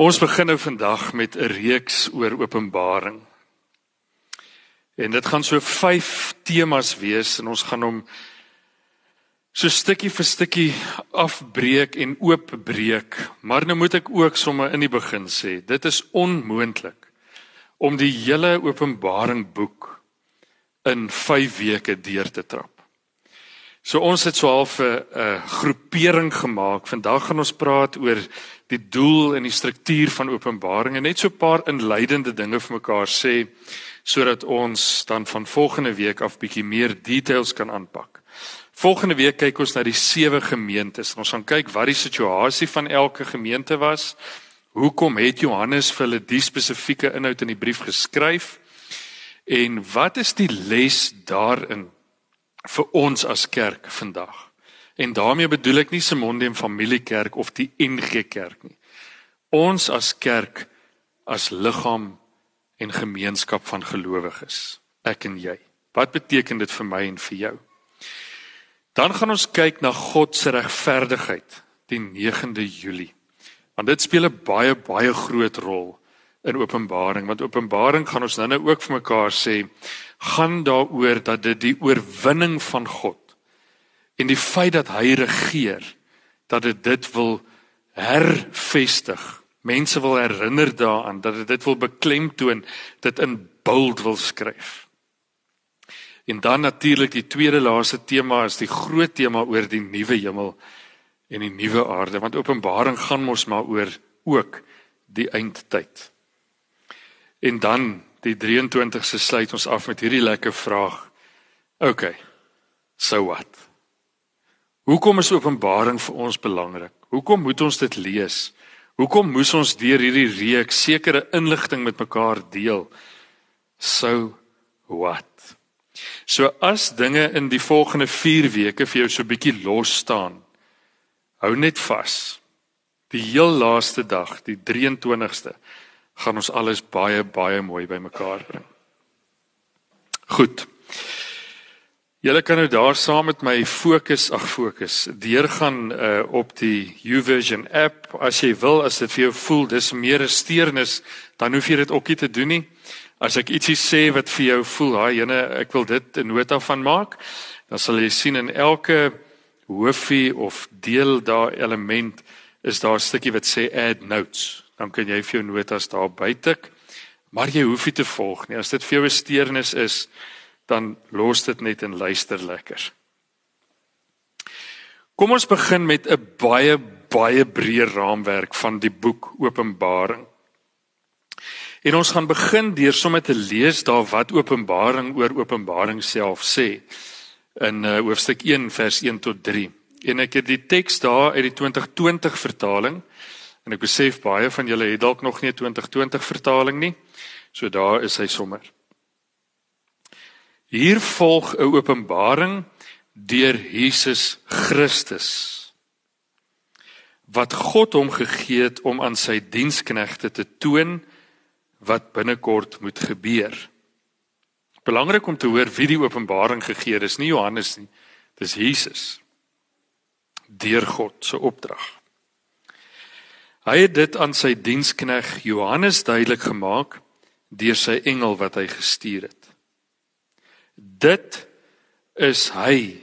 Ons begin nou vandag met 'n reeks oor Openbaring. En dit gaan so 5 temas wees en ons gaan hom so stukkie vir stukkie afbreek en oopbreek. Maar nou moet ek ook sommer in die begin sê, dit is onmoontlik om die hele Openbaring boek in 5 weke deur te trap. So ons het so half 'n groepering gemaak. Vandag gaan ons praat oor die doel en die struktuur van Openbaring en net so 'n paar inleidende dinge vir mekaar sê sodat ons dan van volgende week af bietjie meer details kan aanpak. Volgende week kyk ons na die sewe gemeentes. Ons gaan kyk wat die situasie van elke gemeente was. Hoekom het Johannes vir hulle die spesifieke inhoud in die brief geskryf? En wat is die les daarin vir ons as kerk vandag. En daarmee bedoel ek nie Simondium Familiekerk of die NG Kerk nie. Ons as kerk as liggaam en gemeenskap van gelowiges, ek en jy. Wat beteken dit vir my en vir jou? Dan gaan ons kyk na God se regverdigheid die 9de Julie. Want dit speel 'n baie baie groot rol in Openbaring, want Openbaring gaan ons nou-nou ook vir mekaar sê gaan daaroor dat dit die oorwinning van God en die feit dat hy regeer dat dit dit wil hervestig. Mense wil herinner daaraan dat dit dit wil beklemtoon, dit in bold wil skryf. En dan natuurlik die tweede laaste tema is die groot tema oor die nuwe hemel en die nuwe aarde want Openbaring gaan mos maar oor ook die eindtyd. En dan die 23ste sluit ons af met hierdie lekker vraag. OK. So what? Hoekom is Openbaring vir ons belangrik? Hoekom moet ons dit lees? Hoekom moes ons deur hierdie reeks sekere inligting met mekaar deel? So what? So as dinge in die volgende 4 weke vir jou so bietjie los staan, hou net vas. Die heel laaste dag, die 23ste, gaan ons alles baie baie mooi bymekaar bring. Goed. Julle kan nou daar saam met my fokus, ag fokus, deurgaan uh, op die YouVersion app as jy wil as dit vir jou voel dis meer 'n steurnis, dan hoef jy dit ook nie te doen nie. As ek ietsie sê wat vir jou voel, ha, jene, ek wil dit 'n nota van maak, dan sal jy sien in elke hoofie of deel daar element is daar 'n stukkie wat sê add notes dan kan jy vir jou notas daar bytik. Maar jy hoef nie te volg nie. As dit vir jou 'n steurnis is, dan los dit net en luister lekker. Kom ons begin met 'n baie baie breë raamwerk van die boek Openbaring. En ons gaan begin deur sommer te lees daar wat Openbaring oor Openbaring self sê in uh, hoofstuk 1 vers 1 tot 3. En ek het die teks daar uit die 2020 vertaling En ek besef baie van julle het dalk nog nie 'n 2020 vertaling nie. So daar is hy sommer. Hier volg 'n openbaring deur Jesus Christus wat God hom gegee het om aan sy diensknegte te toon wat binnekort moet gebeur. Belangrik om te hoor wie die openbaring gegee het, is nie Johannes nie, dis Jesus deur God se opdrag. Hy het dit aan sy dienskneg Johannes duidelik gemaak deur sy engel wat hy gestuur het. Dit is hy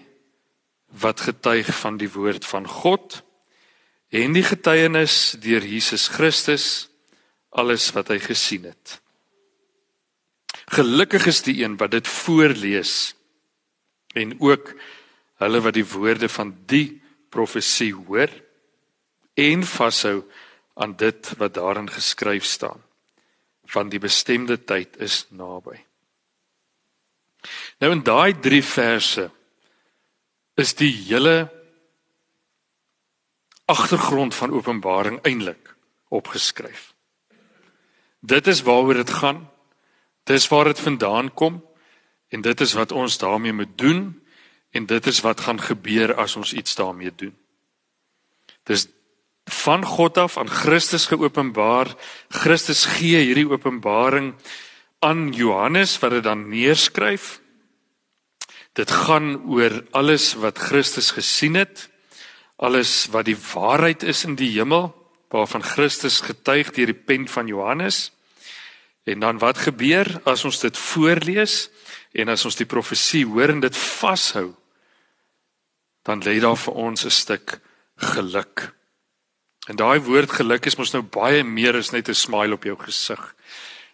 wat getuig van die woord van God en die getuienis deur Jesus Christus alles wat hy gesien het. Gelukkig is die een wat dit voorlees en ook hulle wat die woorde van die profesie hoor en vashou aan dit wat daarin geskryf staan van die bestemde tyd is naby. Nou in daai 3 verse is die hele agtergrond van Openbaring eintlik opgeskryf. Dit is waaroor dit gaan. Dis waar dit vandaan kom en dit is wat ons daarmee moet doen en dit is wat gaan gebeur as ons iets daarmee doen. Dis van God af aan Christus geopenbaar. Christus gee hierdie openbaring aan Johannes wat dit dan neerskryf. Dit gaan oor alles wat Christus gesien het, alles wat die waarheid is in die hemel, waarvan Christus getuig deur die pen van Johannes. En dan wat gebeur as ons dit voorlees en as ons die profesie hoor en dit vashou? Dan lê daar vir ons 'n stuk geluk. En daai woord geluk is mos nou baie meer as net 'n smile op jou gesig.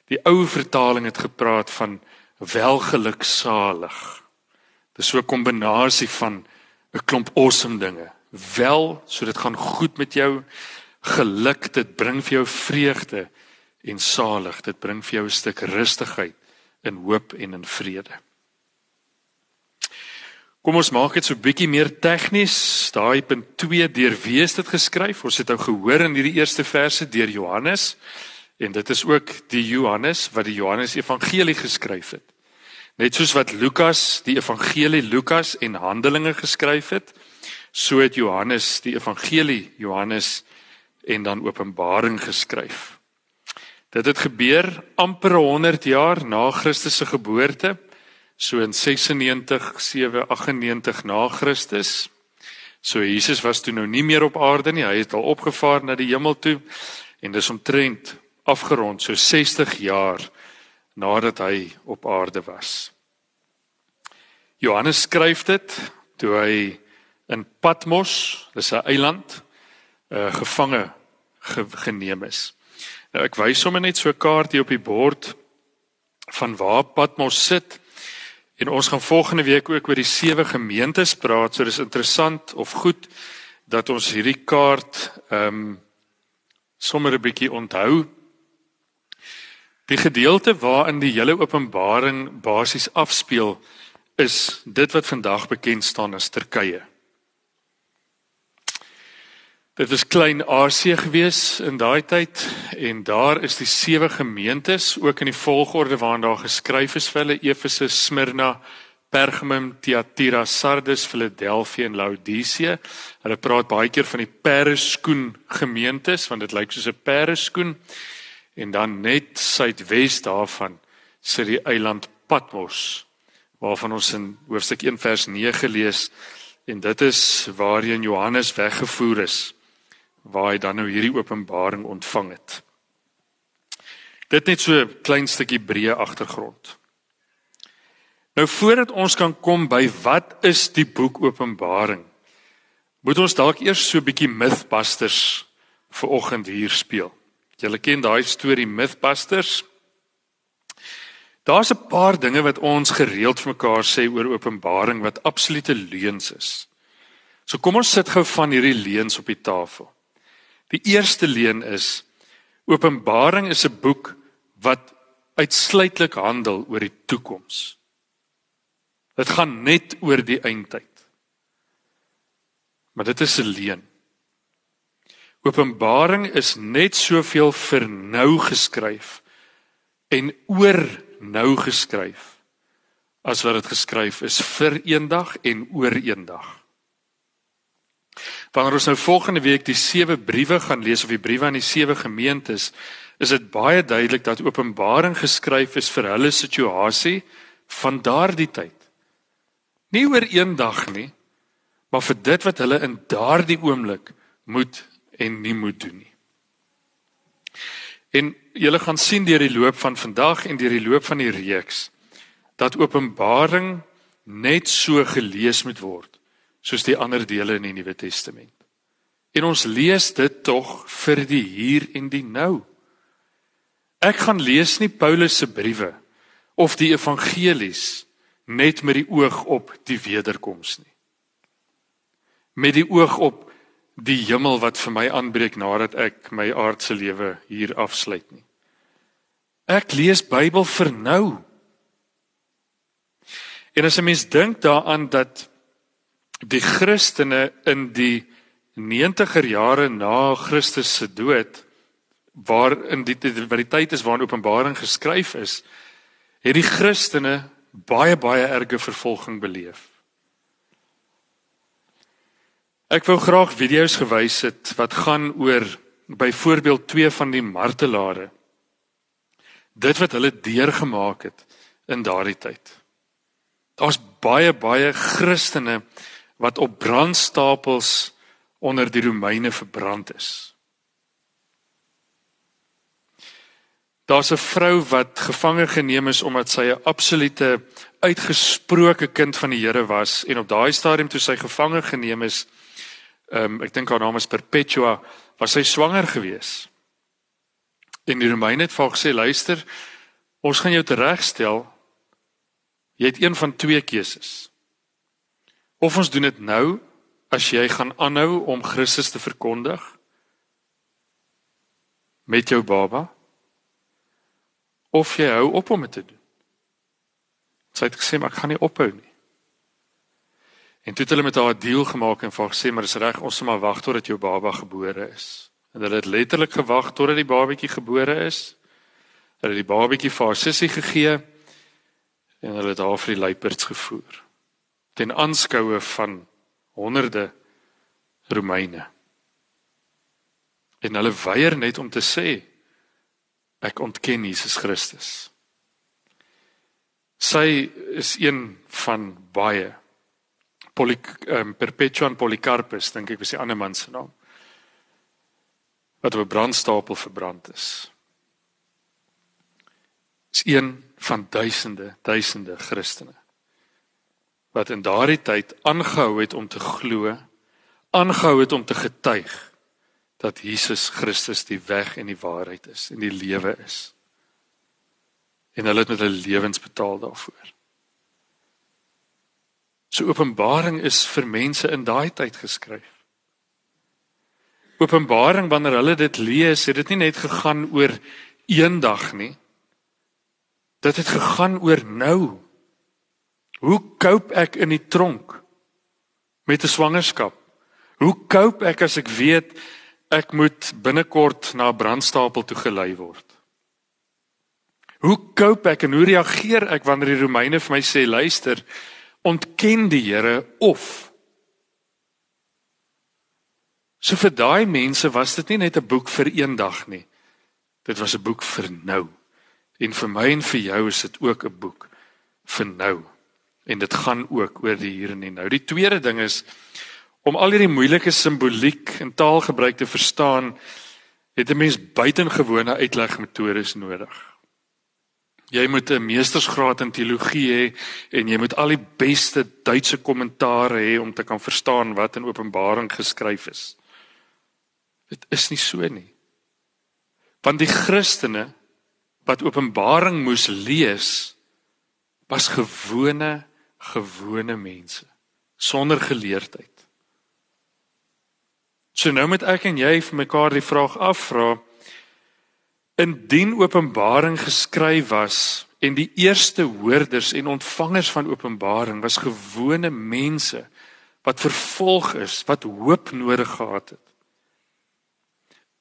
Die ou vertaling het gepraat van welgeluksalig. Dis so 'n kombinasie van 'n klomp awesome dinge. Wel, so dit gaan goed met jou. Geluk, dit bring vir jou vreugde en salig. Dit bring vir jou 'n stuk rustigheid en hoop en in vrede. Kom ons maak dit so bietjie meer tegnies. Daai punt 2 deur wie is dit geskryf? Ons het nou gehoor in hierdie eerste verse deur Johannes en dit is ook die Johannes wat die Johannes Evangelie geskryf het. Net soos wat Lukas die Evangelie Lukas en Handelinge geskryf het, so het Johannes die Evangelie Johannes en dan Openbaring geskryf. Dit het gebeur amper 100 jaar na Christus se geboorte so in 96 798 na Christus. So Jesus was toe nou nie meer op aarde nie, hy het al opgevaar na die hemel toe en dis omtrent afgerond so 60 jaar nadat hy op aarde was. Johannes skryf dit toe hy in Patmos, dis 'n eiland, uh, gevange ge, geneem is. Nou ek wys sommer net so 'n kaart hier op die bord van waar Patmos sit. En ons gaan volgende week ook oor die sewe gemeentes praat. So dis interessant of goed dat ons hierdie kaart ehm um, sommer 'n bietjie onthou. Die gedeelte waarin die hele Openbaring basies afspeel is dit wat vandag bekend staan as Turkye. Dit was klein Asië gewees in daai tyd en daar is die sewe gemeentes ook in die volgorde waarin daar geskryf is vir hulle Efese, Smyrna, Pergamum, Thyatira, Sardes, Philadelphia en Laodicea. Hulle praat baie keer van die pereskoen gemeentes want dit lyk soos 'n pereskoen en dan net suidwes daarvan sit die eiland Patmos waarvan ons in hoofstuk 1 vers 9 lees en dit is waarheen Johannes weggevoer is waar hy dan nou hierdie openbaring ontvang het. Dit net so 'n klein stukkie breë agtergrond. Nou voordat ons kan kom by wat is die boek Openbaring, moet ons dalk eers so 'n bietjie Mythbusters vir oggend hier speel. Julle ken daai storie Mythbusters? Daar's 'n paar dinge wat ons gereeld vir mekaar sê oor Openbaring wat absolute leuns is. So kom ons sit gou van hierdie leuns op die tafel. Die eerste leen is Openbaring is 'n boek wat uitsluitlik handel oor die toekoms. Dit gaan net oor die eindtyd. Maar dit is 'n leen. Openbaring is net soveel vir nou geskryf en oor nou geskryf as wat dit geskryf is vir eendag en oor eendag. Wanneer ons nou volgende week die sewe briewe gaan lees of die briewe aan die sewe gemeentes, is dit baie duidelik dat Openbaring geskryf is vir hulle situasie van daardie tyd. Nie oor een dag nie, maar vir dit wat hulle in daardie oomblik moet en nie moet doen nie. En julle gaan sien deur die loop van vandag en deur die loop van die reeks dat Openbaring net so gelees moet word soos die ander dele in die Nuwe Testament. En ons lees dit tog vir die hier en die nou. Ek gaan lees nie Paulus se briewe of die evangelies net met die oog op die wederkoms nie. Met die oog op die hemel wat vir my aanbreek nadat ek my aardse lewe hier afsluit nie. Ek lees Bybel vir nou. En as 'n mens dink daaraan dat die Christene in die 90er jare na Christus se dood waar in die wat die tyd is waarin Openbaring geskryf is, het die Christene baie baie erge vervolging beleef. Ek wou graag video's gewys het wat gaan oor byvoorbeeld twee van die martelare. Dit wat hulle deurgemaak het in daardie tyd. Daar's baie baie Christene wat op brandstapels onder die Romeine verbrand is. Daar's 'n vrou wat gevange geneem is omdat sy 'n absolute uitgesproke kind van die Here was en op daai stadium toe sy gevange geneem is, ehm um, ek dink haar naam is Perpetua, was sy swanger gewees. En die Romeine het vir haar gesê, "Luister, ons gaan jou teregstel. Jy het een van twee keuses. Of ons doen dit nou as jy gaan aanhou om Christus te verkondig met jou baba of jy hou op om dit te doen. Sy het gesê maar ek gaan nie ophou nie. En toe het hulle met haar 'n deal gemaak en vir gesê maar dis reg ons moet maar wag totdat jou baba gebore is. En hulle het letterlik gewag totdat die babatjie gebore is. Hulle het die babatjie vir haar sussie gegee en hulle het haar vir die luiperds gevoer. Ten aanskoue van honderde Romeine. En hulle weier net om te sê ek ontken Jesus Christus. Sy is een van baie Poly um, Perpetuan Polycarpus dink ek was die ander man se naam wat op 'n brandstapel verbrand is. Is een van duisende duisende Christene wat in daardie tyd aangehou het om te glo, aangehou het om te getuig dat Jesus Christus die weg en die waarheid is en die lewe is. En hulle het met hulle lewens betaal daarvoor. So Openbaring is vir mense in daai tyd geskryf. Openbaring wanneer hulle dit lees, het dit nie net gegaan oor eendag nie. Dit het gegaan oor nou. Hoe koop ek in die tronk met 'n swangerskap? Hoe koop ek as ek weet ek moet binnekort na 'n brandstapel toe gelei word. Hoe koop ek en hoe reageer ek wanneer die Romeine vir my sê luister, ontken die Here of So vir daai mense was dit nie net 'n boek vir eendag nie. Dit was 'n boek vir nou. En vir my en vir jou is dit ook 'n boek vir nou. En dit gaan ook oor die hier en die nou. Die tweede ding is Om al hierdie moeilike simboliek en taalgebruik te verstaan, het 'n mens buitengewone uitlegmetodes nodig. Jy moet 'n meestersgraad in teologie hê en jy moet al die beste Duitse kommentare hê om te kan verstaan wat in Openbaring geskryf is. Dit is nie so nie. Want die Christene wat Openbaring moes lees, was gewone gewone mense sonder geleerdheid. So nou moet ek en jy vir mekaar die vraag afvra: Indien Openbaring geskryf was en die eerste hoorders en ontvangers van Openbaring was gewone mense wat vervolg is, wat hoop nodig gehad het.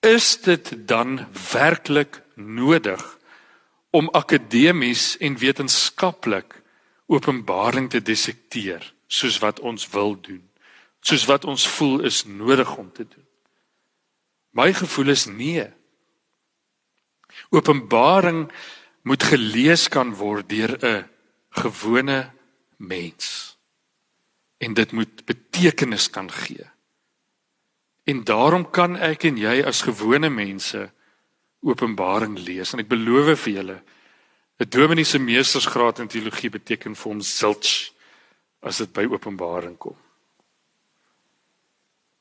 Is dit dan werklik nodig om akademies en wetenskaplik Openbaring te dissekteer soos wat ons wil doen? soos wat ons voel is nodig om te doen. My gevoel is nee. Openbaring moet gelees kan word deur 'n gewone mens. En dit moet betekenis kan gee. En daarom kan ek en jy as gewone mense Openbaring lees en ek beloof vir julle 'n dominee se meestersgraad in teologie beteken vir hom zilch as dit by Openbaring kom.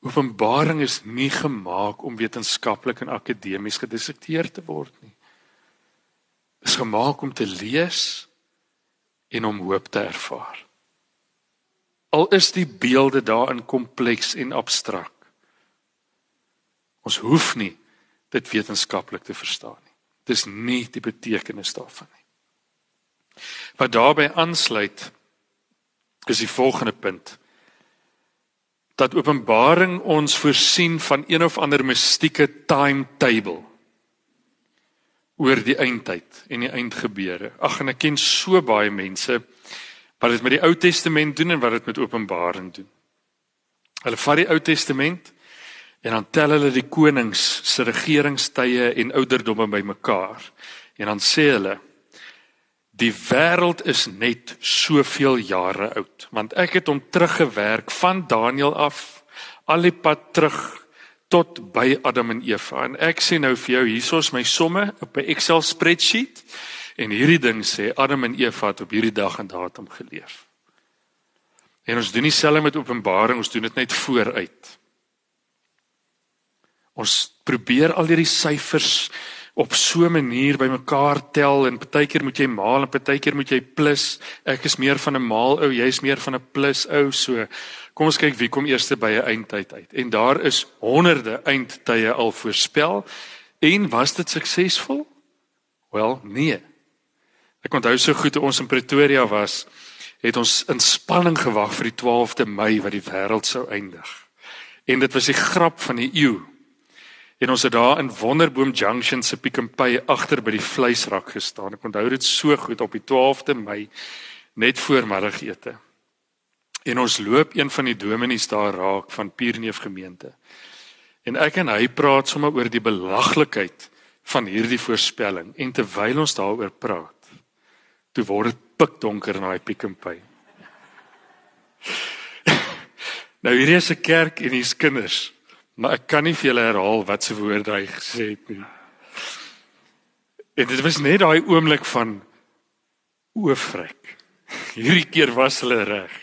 Openbaring is nie gemaak om wetenskaplik en akademies gedissekteer te word nie. Is gemaak om te lees en om hoop te ervaar. Al is die beelde daarin kompleks en abstrak. Ons hoef nie dit wetenskaplik te verstaan nie. Dis nie die betekenis daarvan nie. Wat daarbey aansluit is die volgende punt dat Openbaring ons voorsien van een of ander mistieke timetable oor die eindtyd en die eindgebeure. Ag en ek ken so baie mense wat dit met die Ou Testament doen en wat dit met Openbaring doen. Hulle vat die Ou Testament en dan tel hulle die konings se regeringstye en ouderdomme bymekaar. En dan sê hulle Die wêreld is net soveel jare oud, want ek het hom teruggewerk van Daniël af al die pad terug tot by Adam en Eva. En ek sê nou vir jou hiersoos my somme op 'n Excel spreadsheet en hierdie ding sê Adam en Eva het op hierdie dag en datum geleef. En ons doen dieselfde met Openbaring, ons doen dit net vooruit. Ons probeer al hierdie syfers op so 'n manier bymekaar tel en partykeer moet jy maal en partykeer moet jy plus. Ek is meer van 'n maal ou, jy's meer van 'n plus ou, so kom ons kyk wie kom eers by 'n eindtyd uit. En daar is honderde eindtye al voorspel. En was dit suksesvol? Wel, nee. Ek onthou so goed toe ons in Pretoria was, het ons in spanning gewag vir die 12de Mei wat die wêreld sou eindig. En dit was die grap van die eeu. En ons het daar in Wonderboom Junction se Pick n Pay agter by die vleisrak gestaan. Ek onthou dit so goed op die 12de Mei net voor middagete. En ons loop een van die dominees daar raak van Pierneef gemeente. En ek en hy praat sommer oor die belaglikheid van hierdie voorspelling en terwyl ons daaroor praat, toe word dit pikdonker in daai Pick n Pay. nou hierdie is 'n kerk en hier's kinders. Maar ek kan nie vir julle herhaal wat se woorde hy gesê het nie. En dit was net daai oomblik van oofrek. Hierdie keer was hulle reg.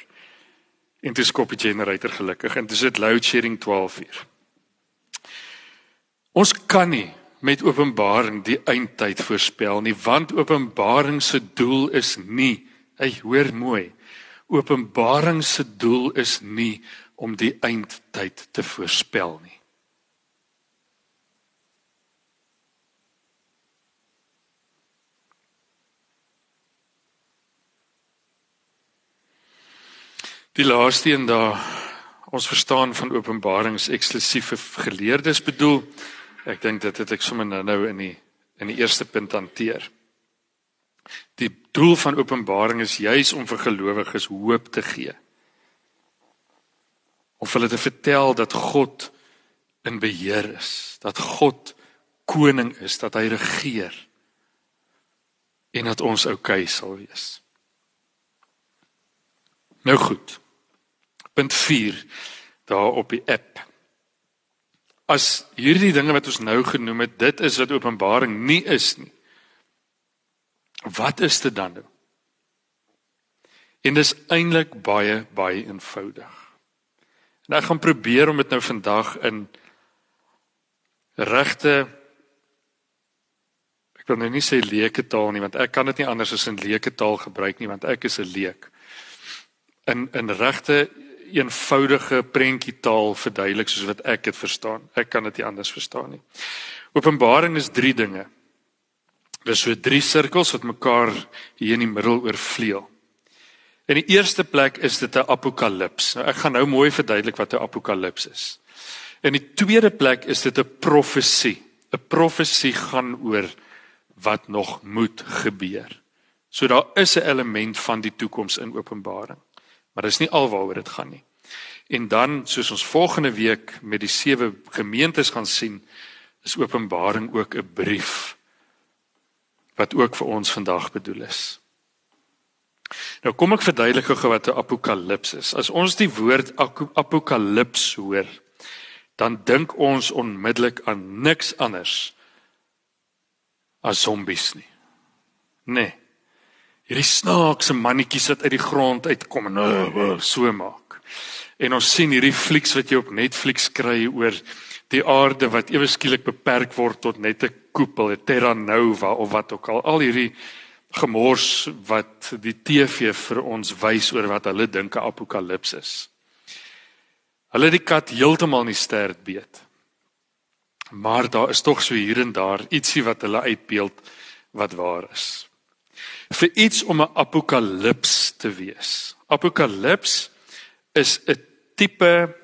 En toe skop die generator gelukkig en dis dit load shedding 12 uur. Ons kan nie met openbaring die eindtyd voorspel nie want openbaring se doel is nie, hy hoor mooi. Openbaring se doel is nie om die eindtyd te voorspel nie. Die laaste een daar ons verstaan van Openbarings eksklusiewe geleerdes bedoel. Ek dink dit het ek sommer nou in die in die eerste punt hanteer. Die doel van Openbaring is juis om vir gelowiges hoop te gee om hulle te vertel dat God in beheer is, dat God koning is, dat hy regeer en dat ons oukei sal wees. Nou goed. Punt 4 daar op die app. As hierdie dinge wat ons nou genoem het, dit is wat Openbaring nie is nie. Wat is dit dan nou? En dis eintlik baie baie eenvoudig. En ek gaan probeer om dit nou vandag in regte ek wil nou nie sê leuke taal nie want ek kan dit nie anders as in leuke taal gebruik nie want ek is 'n leek. In in regte eenvoudige prentjie taal verduidelik soos wat ek dit verstaan. Ek kan dit nie anders verstaan nie. Openbaring is drie dinge. Dis so drie sirkels wat mekaar hier in die middel oorvleuel. In die eerste plek is dit 'n apokalips. Nou ek gaan nou mooi verduidelik wat 'n apokalips is. In die tweede plek is dit 'n profesie. 'n Profesie gaan oor wat nog moet gebeur. So daar is 'n element van die toekoms in Openbaring. Maar dis nie alwaaroor dit gaan nie. En dan soos ons volgende week met die sewe gemeentes gaan sien, is Openbaring ook 'n brief wat ook vir ons vandag bedoel is. Nou kom ek verduidelik gou wat 'n apokalips is. As ons die woord apokalips hoor, dan dink ons onmiddellik aan niks anders as zombies nie. Nee. Hierdie snaakse mannetjies wat uit die grond uitkom en uh, so maak. En ons sien hierdie flieks wat jy op Netflix kry oor die aarde wat ewe skielik beperk word tot net 'n koepel, 'n terra nova of wat ook al. Al hierdie gemors wat die TV vir ons wys oor wat hulle dink 'n apokalips is. Hulle die kat heeltemal nie sterd beet. Maar daar is tog so hier en daar ietsie wat hulle uitbeeld wat waar is. Vir iets om 'n apokalips te wees. Apokalips is 'n tipe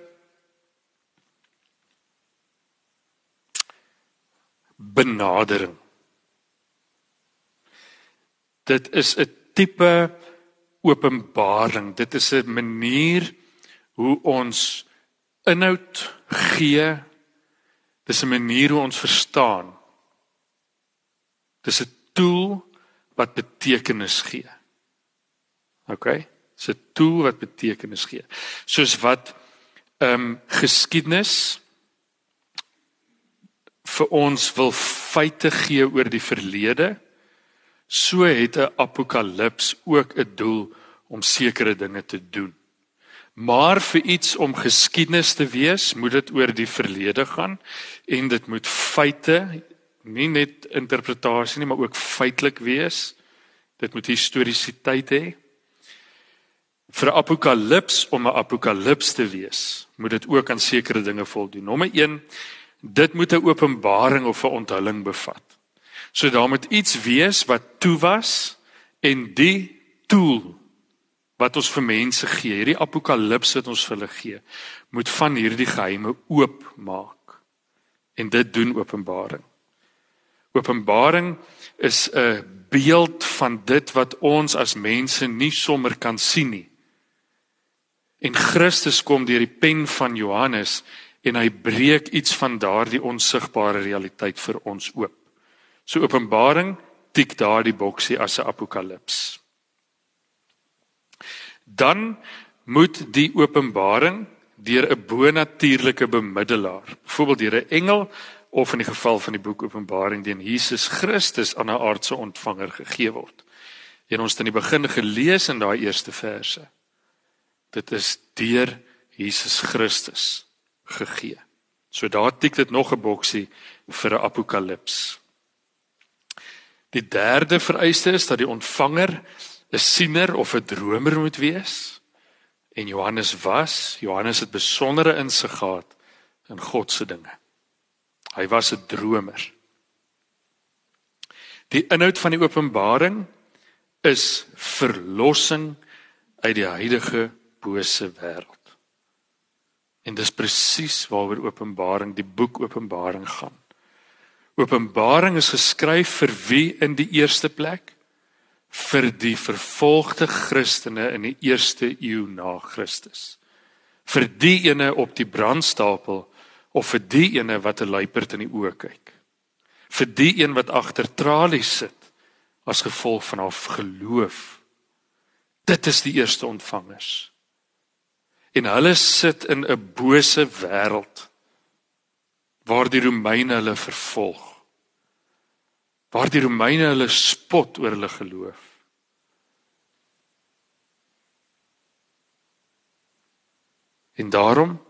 benadering Dit is 'n tipe openbaring. Dit is 'n manier hoe ons inhoud gee. Dis 'n manier hoe ons verstaan. Dis 'n tool wat betekenis gee. OK? Dis 'n tool wat betekenis gee. Soos wat ehm um, geskiedenis vir ons wil feite gee oor die verlede, so het 'n apokalips ook 'n doel om sekere dinge te doen. Maar vir iets om geskiedenis te wees, moet dit oor die verlede gaan en dit moet feite, nie net interpretasie nie, maar ook feitelik wees. Dit moet historiesiteit hê. Vir apokalips om 'n apokalips te wees, moet dit ook aan sekere dinge voldoen. Nommer 1, dit moet 'n openbaring of 'n onthulling bevat. So daar moet iets wees wat toe was en die tool wat ons vir mense gee, hierdie apokalips wat ons vir hulle gee, moet van hierdie geheime oopmaak. En dit doen Openbaring. Openbaring is 'n beeld van dit wat ons as mense nie sommer kan sien nie. En Christus kom deur die pen van Johannes en hy breek iets van daardie onsigbare realiteit vir ons oop. So Openbaring tik daardie boksie as 'n apokalips dan moet die openbaring deur 'n bonatuurlike bemiddelaar, byvoorbeeld deur 'n engel of in die geval van die boek Openbaring deur Jesus Christus aan 'n aardse ontvanger gegee word. En ons het in die begin gelees in daai eerste verse. Dit is deur Jesus Christus gegee. So daar tik dit nog 'n boksie vir 'n apokalips. Die derde vereiste is dat die ontvanger 'n siener of 'n dromer moet wees. En Johannes was, Johannes het besondere insig gehad in God se dinge. Hy was 'n dromer. Die inhoud van die Openbaring is verlossing uit die huidige bose wêreld. En dis presies waaroor Openbaring, die boek Openbaring gaan. Openbaring is geskryf vir wie in die eerste plek? vir die vervolgde Christene in die eerste eeu na Christus. Vir die ene op die brandstapel of vir die ene wat 'n luiperd in die oë kyk. Vir die een wat agter tralies sit as gevolg van haar geloof. Dit is die eerste ontvangers. En hulle sit in 'n bose wêreld waar die Romeine hulle vervolg waar die Romeine hulle spot oor hulle geloof. En daarom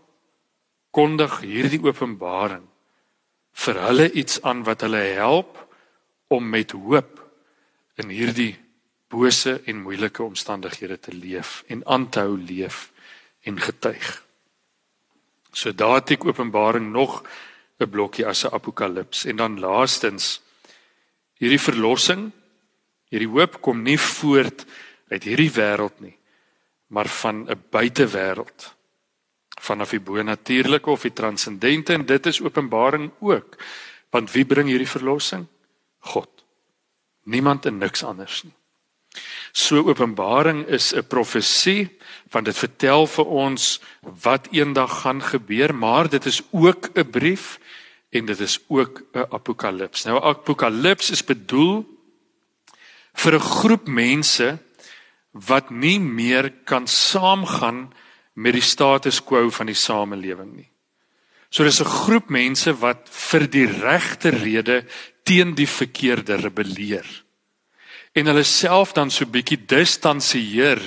kondig hierdie openbaring vir hulle iets aan wat hulle help om met hoop in hierdie bose en moeilike omstandighede te leef en aan te hou leef en getuig. So daardie openbaring nog 'n blokkie as 'n apokalips en dan laastens Hierdie verlossing, hierdie hoop kom nie voort uit hierdie wêreld nie, maar van 'n buitewêreld. Vanaf die bonatuurlike of die transcendente en dit is Openbaring ook. Want wie bring hierdie verlossing? God. Niemand en niks anders nie. So Openbaring is 'n profesie want dit vertel vir ons wat eendag gaan gebeur, maar dit is ook 'n brief en dit is ook 'n apokalips. Nou apokalips is bedoel vir 'n groep mense wat nie meer kan saamgaan met die status quo van die samelewing nie. So dis 'n groep mense wat vir die regte rede teen die verkeerde rebelleer. En hulle self dan so bietjie distansieer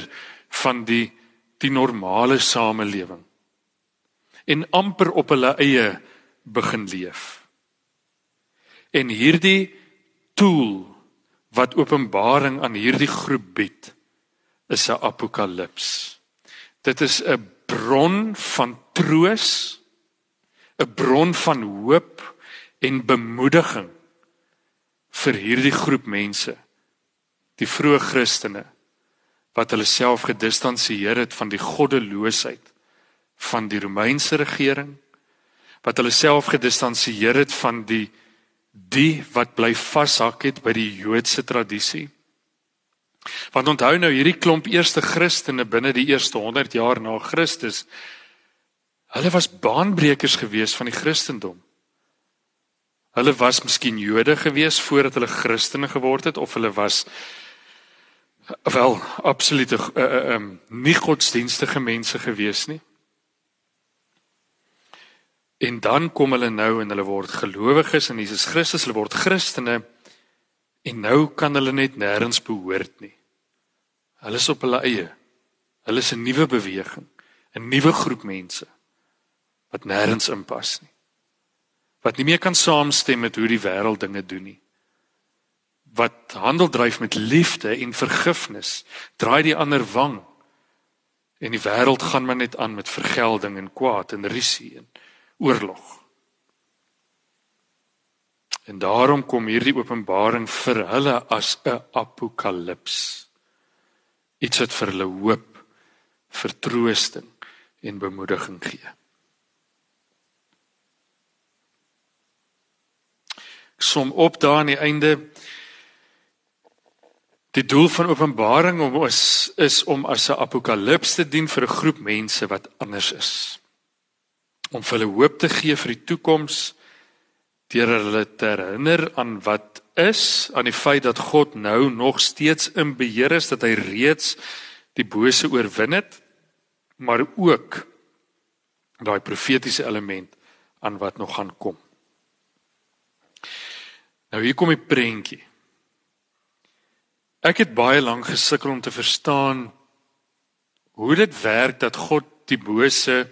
van die die normale samelewing. En amper op hulle eie begin leef. En hierdie tool wat Openbaring aan hierdie groep bied is 'n apokalips. Dit is 'n bron van troos, 'n bron van hoop en bemoediging vir hierdie groep mense, die vroeë Christene wat hulle self gedistansieer het van die goddeloosheid van die Romeinse regering wat hulle self gedistansieer het van die die wat bly vashak het by die Joodse tradisie. Want onthou nou hierdie klomp eerste Christene binne die eerste 100 jaar na Christus. Hulle was baanbrekers gewees van die Christendom. Hulle was miskien Jode gewees voordat hulle Christene geword het of hulle was wel absolute uh, uh, um, nie godsdienstige mense gewees nie. En dan kom hulle nou en hulle word gelowiges in Jesus Christus, hulle word Christene en nou kan hulle net nêrens behoort nie. Hulle is op hulle eie. Hulle is 'n nuwe beweging, 'n nuwe groep mense wat nêrens inpas nie. Wat nie meer kan saamstem met hoe die wêreld dinge doen nie. Wat handel dryf met liefde en vergifnis, draai die ander wang. En die wêreld gaan maar net aan met vergelding en kwaad en risie en oorlog. En daarom kom hierdie openbaring vir hulle as 'n apokalips. Iets wat vir hulle hoop, vertroosting en bemoediging gee. Som op daar aan die einde Die doel van Openbaring om is is om as 'n apokalips te dien vir 'n groep mense wat anders is. Om vir hulle hoop te gee vir die toekoms deur hulle te herinner aan wat is, aan die feit dat God nou nog steeds in beheer is, dat hy reeds die bose oorwin het, maar ook daai profetiese element aan wat nog gaan kom. Nou hier kom die prentjie. Ek het baie lank gesukkel om te verstaan hoe dit werk dat God die bose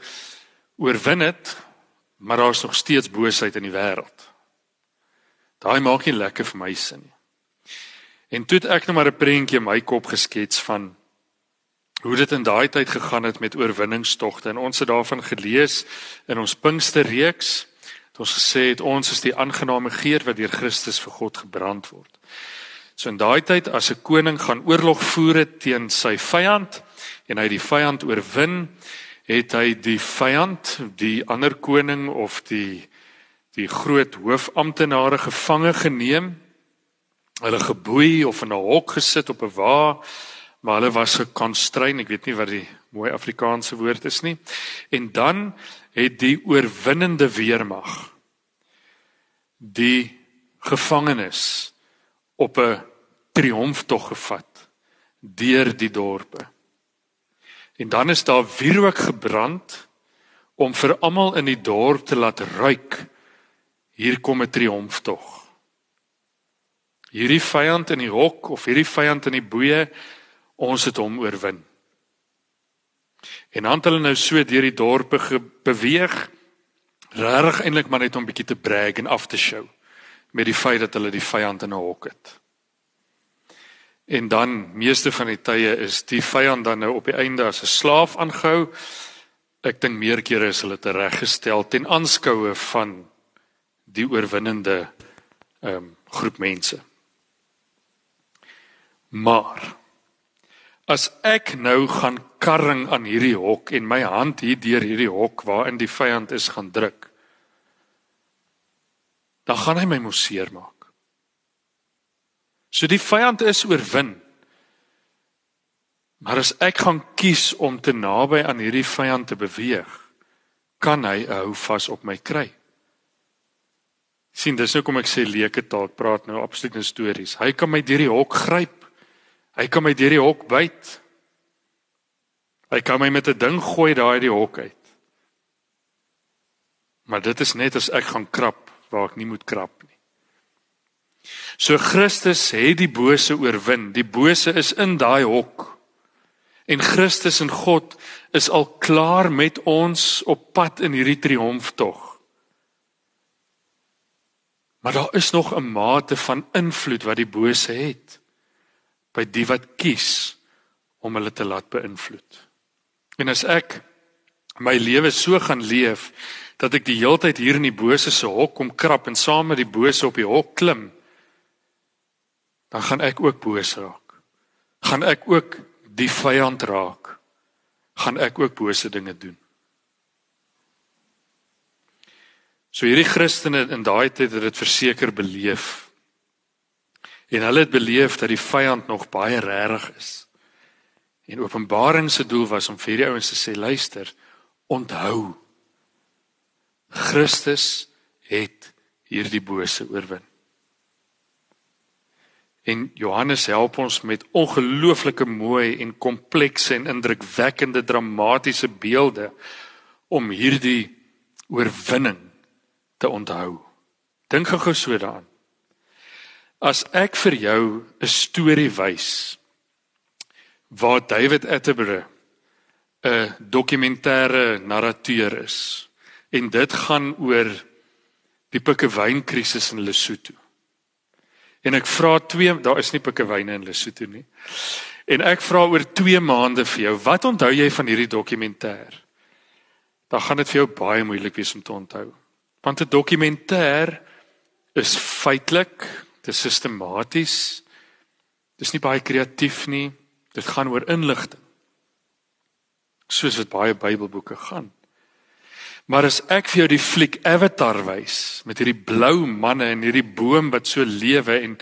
oorwin het, maar daar's nog steeds boosheid in die wêreld. Daai maak nie lekker vir my sin nie. En toe het ek net maar 'n prentjie in my kop geskets van hoe dit in daai tyd gegaan het met oorwinningstogte en ons het daarvan gelees in ons Pinksterreeks. Het ons gesê het ons is die aangename geur wat deur Christus vir God gebrand word. So in daai tyd as 'n koning gaan oorlog voer teen sy vyand en hy die vyand oorwin, het hy die vyand, die ander koning of die die groot hoofamptenare gevange geneem. Hulle geboei of in 'n hok gesit op 'n wa, maar hulle was gekonstrein, ek weet nie wat die mooi Afrikaanse woord is nie. En dan het die oorwinnende weermag die gevangenes op 'n triomftog gevat deur die dorpe. En dan is daar wierook gebrand om vir almal in die dorp te laat ruik hier kom 'n triomftog. Hierdie vyand in die hok of hierdie vyand in die boeye, ons het hom oorwin. En dan het hulle nou so deur die dorpe beweeg, regtig eintlik maar net om bietjie te brag en af te show met die feit dat hulle die vyand in 'n hok het. En dan meeste van die tye is die vyand dan nou op die einde as 'n slaaf aangehou. Ek dink meer kere is hulle tereggestel ten aanskoue van die oorwinnende ehm um, groep mense. Maar as ek nou gaan karring aan hierdie hok en my hand hier deur hierdie hok waarin die vyand is gaan druk, dan gaan hy my mos seermaak. So die vyand is oorwin. Maar as ek gaan kies om te naby aan hierdie vyand te beweeg, kan hy hou vas op my kry sien dis nou kom ek sê leuke taal praat nou absoluut in stories. Hy kan my deur die hok gryp. Hy kan my deur die hok byt. Hy kan my met 'n ding gooi daai die hok uit. Maar dit is net as ek gaan krap waar ek nie moet krap nie. So Christus het die bose oorwin. Die bose is in daai hok. En Christus en God is al klaar met ons op pad in hierdie triomftog. Maar daar is nog 'n mate van invloed wat die bose het by die wat kies om hulle te laat beïnvloed. En as ek my lewe so gaan leef dat ek die heeltyd hier in die bose se hok kom krap en saam met die bose op die hok klim, dan gaan ek ook boos raak. Gaan ek ook die vyand raak. Gaan ek ook bose dinge doen. So hierdie Christene in daai tyd het dit verseker beleef. En hulle het beleef dat die vyand nog baie regtig is. En Openbaring se doel was om vir hierdie ouens te sê luister, onthou. Christus het hierdie bose oorwin. En Johannes help ons met ongelooflike mooi en komplekse en indrukwekkende dramatiese beelde om hierdie oorwinning te onthou. Dink gou so daaraan. As ek vir jou 'n storie wys waar David Attenborough 'n dokumentêre narrateur is en dit gaan oor die pikkewynkrisis in Lesotho. En ek vra twee, daar is nie pikkewyne in Lesotho nie. En ek vra oor 2 maande vir jou, wat onthou jy van hierdie dokumentêr? Dan gaan dit vir jou baie moeilik wees om te onthou. Want 'n dokumentêr is feitelik, dit is sistematies. Dis nie baie kreatief nie. Dit gaan oor inligting. Soos wat baie Bybelboeke gaan. Maar as ek vir jou die fliek Avatar wys met hierdie blou manne en hierdie boom wat so lewe en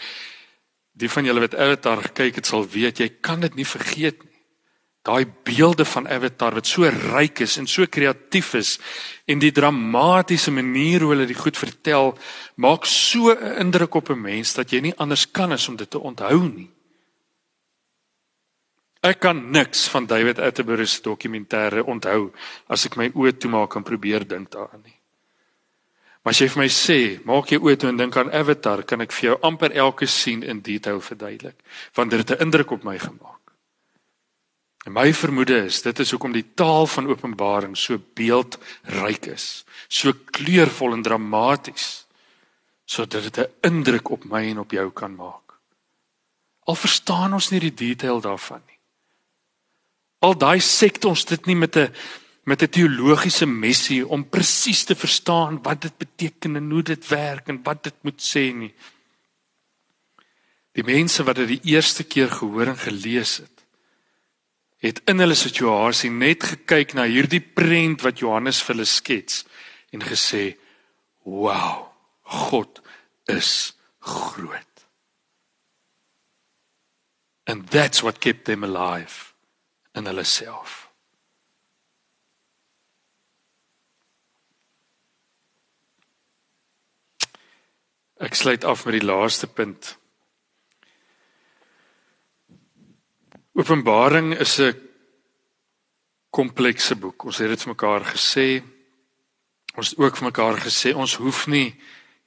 die van julle wat Avatar gekyk het sal weet jy kan dit nie vergeet nie. Daai beelde van Avatar wat so ryk is en so kreatief is en die dramatiese manier hoe hulle dit goed vertel maak so 'n indruk op 'n mens dat jy nie anders kan as om dit te onthou nie. Ek kan niks van David Attenborough se dokumentêre onthou as ek my oë toemaak en probeer dink daaraan nie. Maar as jy vir my sê, maak jy oë toe en dink aan Avatar, kan ek vir jou amper elke sien in detail verduidelik, want dit het 'n indruk op my gemaak. En my vermoede is dit is hoekom die taal van Openbaring so beeldryk is, so kleurvol en dramaties, sodat dit 'n indruk op my en op jou kan maak. Al verstaan ons nie die detail daarvan nie. Al daai sekte ons dit nie met 'n met 'n teologiese messie om presies te verstaan wat dit beteken en hoe dit werk en wat dit moet sê nie. Die mense wat dit die eerste keer gehoor en gelees het, het in hulle situasie net gekyk na hierdie prent wat Johannes vir hulle skets en gesê: "Wow, God is groot." And that's what kept them alive in hulle self. Ek sluit af met die laaste punt. Openbaring is 'n komplekse boek. Ons het dit vir mekaar gesê. Ons het ook vir mekaar gesê ons hoef nie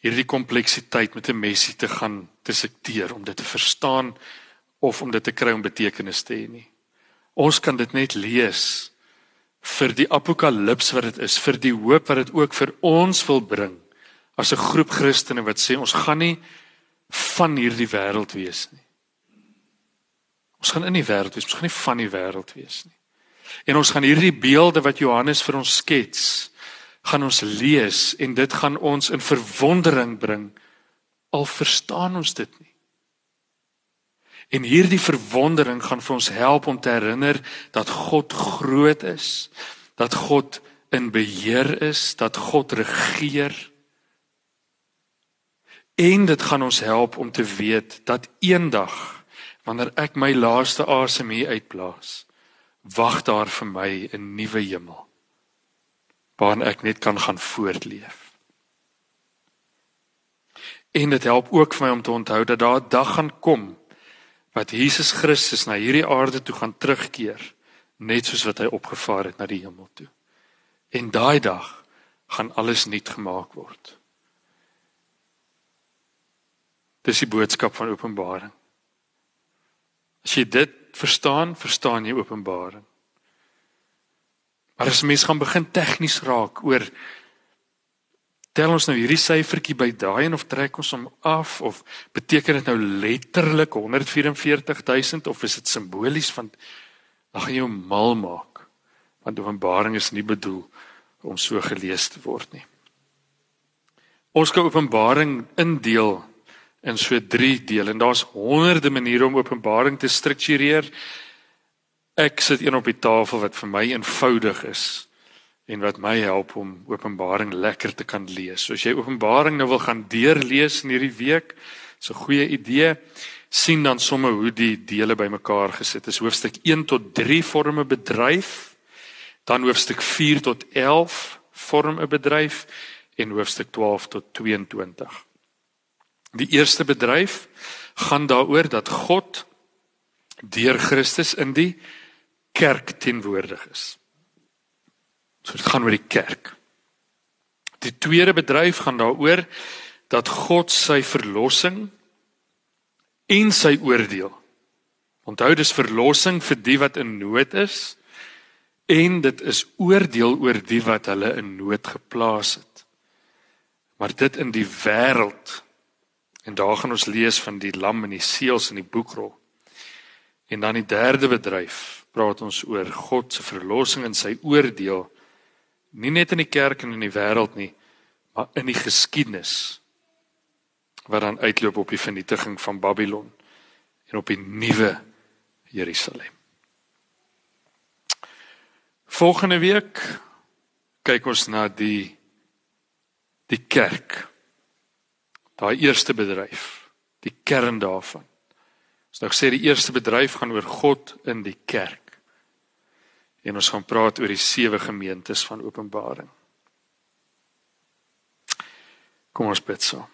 hierdie kompleksiteit met 'n messie te gaan dissekteer om dit te verstaan of om dit te kry om betekenis te hê nie. Ons kan dit net lees vir die apokalips wat dit is, vir die hoop wat dit ook vir ons wil bring as 'n groep Christene wat sê ons gaan nie van hierdie wêreld wees nie. Ons gaan in die wêreld wees, ons gaan nie van die wêreld wees nie. En ons gaan hierdie beelde wat Johannes vir ons skets, gaan ons lees en dit gaan ons in verwondering bring al verstaan ons dit nie. En hierdie verwondering gaan vir ons help om te herinner dat God groot is, dat God in beheer is, dat God regeer. En dit gaan ons help om te weet dat eendag wanneer ek my laaste asem hier uitblaas, wag daar vir my 'n nuwe hemel waarin ek net kan gaan voortleef. En dit help ook vir my om te onthou dat daar 'n dag gaan kom wat Jesus Christus na hierdie aarde toe gaan terugkeer net soos wat hy opgevaar het na die hemel toe. En daai dag gaan alles nuut gemaak word. Dis die boodskap van Openbaring. As jy dit verstaan, verstaan jy Openbaring. Maar as mens gaan begin tegnies raak oor tel ons nou hierdie syfertjie by daai en of trek ons hom af of beteken dit nou letterlik 144000 of is dit simbolies van dan gaan jy hom mal maak want openbaring is nie bedoel om so gelees te word nie ons kan openbaring indeel in so 3 dele en daar's honderde maniere om openbaring te struktureer ek sit een op die tafel wat vir my eenvoudig is en wat my help om Openbaring lekker te kan lees. So as jy Openbaring nou wil gaan deurlees in hierdie week, is 'n goeie idee. sien dan sommer hoe die dele bymekaar gesit is. Hoofstuk 1 tot 3 vorm 'n bedryf. Dan hoofstuk 4 tot 11 vorm 'n bedryf en hoofstuk 12 tot 22. Die eerste bedryf gaan daaroor dat God deur Christus in die kerk teenwoordig is. So dit gaan oor die kerk. Die tweede bedryf gaan daaroor dat God sy verlossing en sy oordeel. Onthou dis verlossing vir die wat in nood is en dit is oordeel oor die wat hulle in nood geplaas het. Maar dit in die wêreld. En daar gaan ons lees van die lam en die seels in die boekrol. En dan die derde bedryf praat ons oor God se verlossing en sy oordeel nie net in die kerk en in die wêreld nie, maar in die geskiedenis wat dan uitloop op die vernietiging van Babylon en op die nuwe Jerusalem. Volgende week kyk ons na die die kerk. Daai eerste bedryf, die kern daarvan. Ons nou sê die eerste bedryf gaan oor God in die kerk. En ons gaan praat oor die sewe gemeentes van Openbaring. Kom ons bid saam.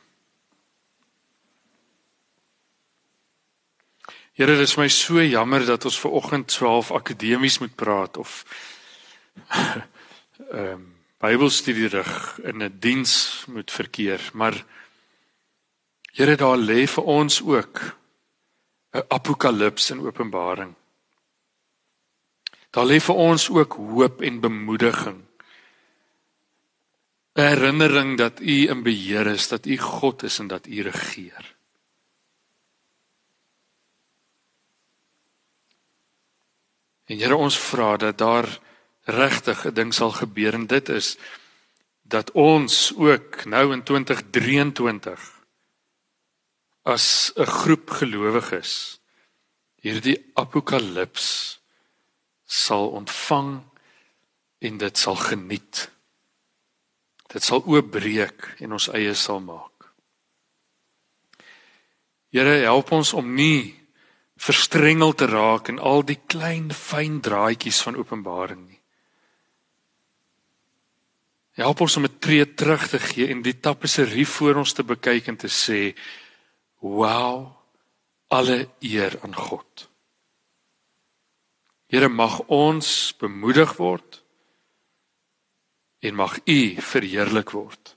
Here, dit is my so jammer dat ons ver oggend 12 akademies moet praat of ehm um, Bybelstudie rig in 'n diens moet verkeer, maar Here, daar lê vir ons ook 'n apokalips in Openbaring. Daar lê vir ons ook hoop en bemoediging. 'n Herinnering dat U in beheer is, dat U God is en dat U regeer. En Here ons vra dat daar regtig 'n ding sal gebeur en dit is dat ons ook nou in 2023 as 'n groep gelowiges hierdie apokalips sal ontvang en dit sal geniet. Dit sal oopbreek en ons eie sal maak. Here help ons om nie verstrengel te raak in al die klein fyn draadjies van openbaring nie. Help ons om 'n tree terug te gee en die tapisserie voor ons te bekyk en te sê, "Wow, alle eer aan God." Here mag ons bemoedig word en mag U verheerlik word.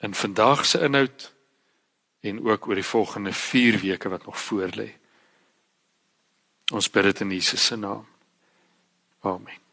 In vandag se inhoud en ook oor die volgende 4 weke wat nog voorlê. Ons bid dit in Jesus se naam. Amen.